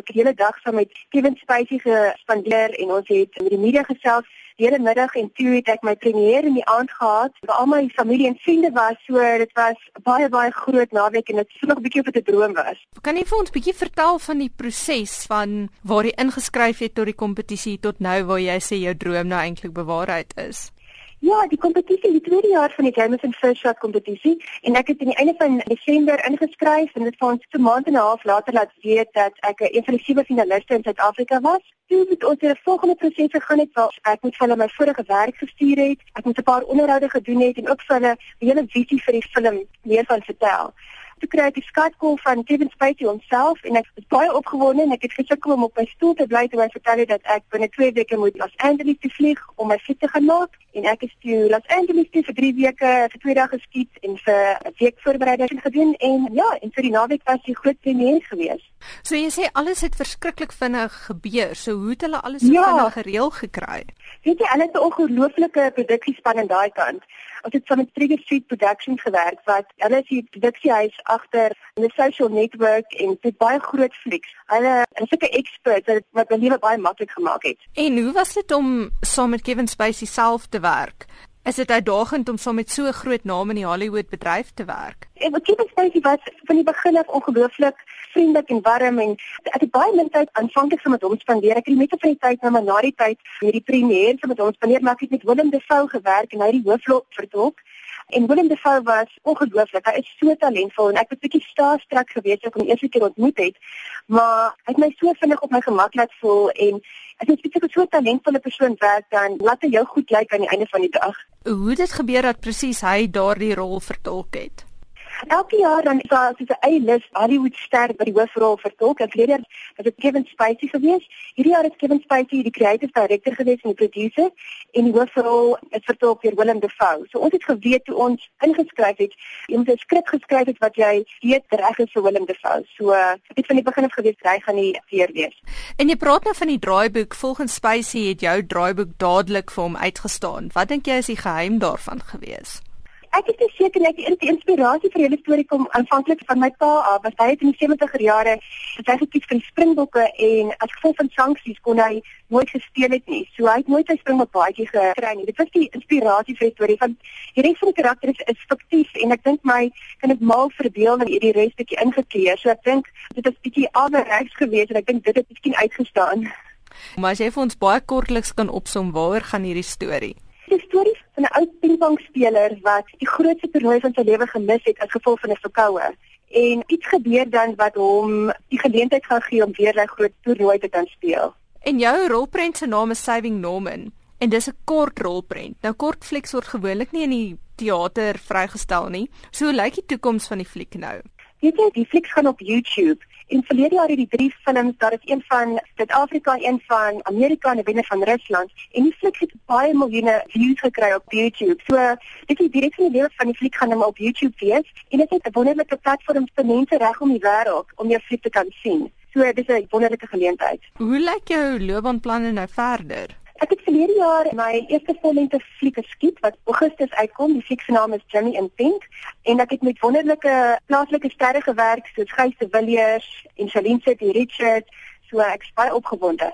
Ek het die hele dag saam met Kevin Spacey gespandeer en ons het met die media gesels die hele middag en toe het ek my premier in die aand gehad waar al my familie en vriende was. So dit was baie baie groot naweek en dit voel nog 'n bietjie of dit 'n droom was. Kan jy vir ons bietjie vertel van die proses van waar jy ingeskryf het tot die kompetisie tot nou waar jy sê jou droom nou eintlik bewaarheid is? Ja, die kompetisie, die tweede jaar van die Jameson First Shot kompetisie en ek het aan die einde van Desember ingeskryf en dit het ons 'n maand en 'n half later laat weet dat ek 'n van die sewe finaliste in Suid-Afrika was. Toe het ons 'n volgende proses gegaan het waar ek moet vir hulle my vorige werk gestuur het. Ek moet 'n paar onderhoude gedoen het en ook vir hulle die hele visie vir die film meer van vertel toe kry ek die skatkol van Kevin Spacey homself en ek was baie opgewonde en ek het gesukkel om op my stoel te bly terwyl hy vertel het dat ek binne 2 weke moet Los Angeles toe vlieg om my fiets te gaan maak en ek is toe Los Angeles toe vir 3 weke vir 2 dae geskiet en vir 'n week voorbereiding gedoen en ja en vir die naweek was die groot premier gewees. So jy sê alles het verskriklik vinnig gebeur. So hoe het hulle alles so ja. vinnig gereël gekry? Weet jy, hulle het 'n ongelooflike produksiespan aan daai kant. Ons het saam met Trigger Street Productions gewerk wat hulle is die produksiehuis agter 'n social network en dit baie groot flieks. Hulle is sulke experts wat wat lewe baie maklik gemaak het. En hoe was dit om saam met Kevin Spacey self te werk? Is dit uitdagend om saam met so 'n groot naam in die Hollywood bedryf te werk? Ek het Kevin Spacey was van die begin af ongelooflik vriendelik en warm en ek het baie min tyd aanvanklik met hom spandeer. Ek het net van die tyd nou maar na die tyd met die premier met hom spandeer, maar ek het met Willem Dafoe gewerk en hy die hoofrol vertolk. En Willem Dafoe was ongelooflik. Hy is so talentvol en ek was 'n bietjie starstruck geweest toe ek hom eers ontmoet het. Maar hy het my so vinnig op my gemak laat voel en as jy spesifiek so 'n talentvolle persoon werk dan laat hy jou goed lyk aan die einde van die dag. Hoe het dit gebeur dat presies hy daardie rol vertolk het? Elke jaar dan is daar so 'n eie lys Hollywood ster wat die hoofrol vertolk. Ek leer dat dit Kevin Spacey gewees. Hierdie jaar is Kevin Spacey die creative director gewees en die producer en die hoofrol is vertolk deur Willem Dafoe. So ons het geweet toe ons ingeskryf het, jy moet 'n skrip geskryf het wat jy weet reg is vir Willem Dafoe. So ek het van die begin af geweet hy gaan nie weer wees. En jy praat nou van die draaiboek. Volgens Spacey het jou draaiboek dadelik vir hom uitgestaan. Wat dink jy is die geheim daarvan gewees? Ek is seker net die inspirasie vir julle storie kom aanvanklik van my pa af. Want hy het in die 70er jare het hy gekies vir springbokke en as gevolg van sanksies kon hy nooit gespeel het nie. So hy het nooit sy springbok baadjie gekry nie. Dit was die inspirasie vir die storie van die res van karakter is, is fiktief en ek dink my kan dit mal verbeel en hierdie res bietjie ingekleer. So ek dink dit is bietjie alreeds gewees en ek dink dit het miskien uitgestaan. Maar as jy vir ons baie kortliks kan opsom waaroor gaan hierdie storie? Die storie van 'n ou pingpongspeler wat die grootste toernooi van sy lewe gemis het as gevolg van 'n verkoue. En iets gebeur dan wat hom die geleentheid gaan gee om weer 'n groot toernooi te kan speel. En jou rolprent se naam is Saving Norman en dis 'n kort rolprent. Nou kort flieks word gewoonlik nie in die teater vrygestel nie. So hoe lyk die toekoms van die fliek nou? Weet jy, die flieks gaan op YouTube. En verlede jaar het die drie films, daar is een van Suid-Afrika, een van Amerika en 'n wenner van Rusland. En die fliek het baie miljoene views gekry op YouTube. So, dit is direk van die lewe van die fliek gaan nou op YouTube wees. En dit is 'n wonderlike platform vir mense reg om die wêreld om jou fliek te kan sien. So, dit is 'n wonderlike geleentheid. Hoe lyk jou loopbaanplanne nou verder? Verlede jaar my eerste vollengte fliek geskiet wat Augustus uitkom. Die fliek se naam is Jimmy in Pink en ek het met wonderlike plaaslike sterre gewerk soos Gys de Villiers en Charlene City Richards. So ek is baie opgewonde.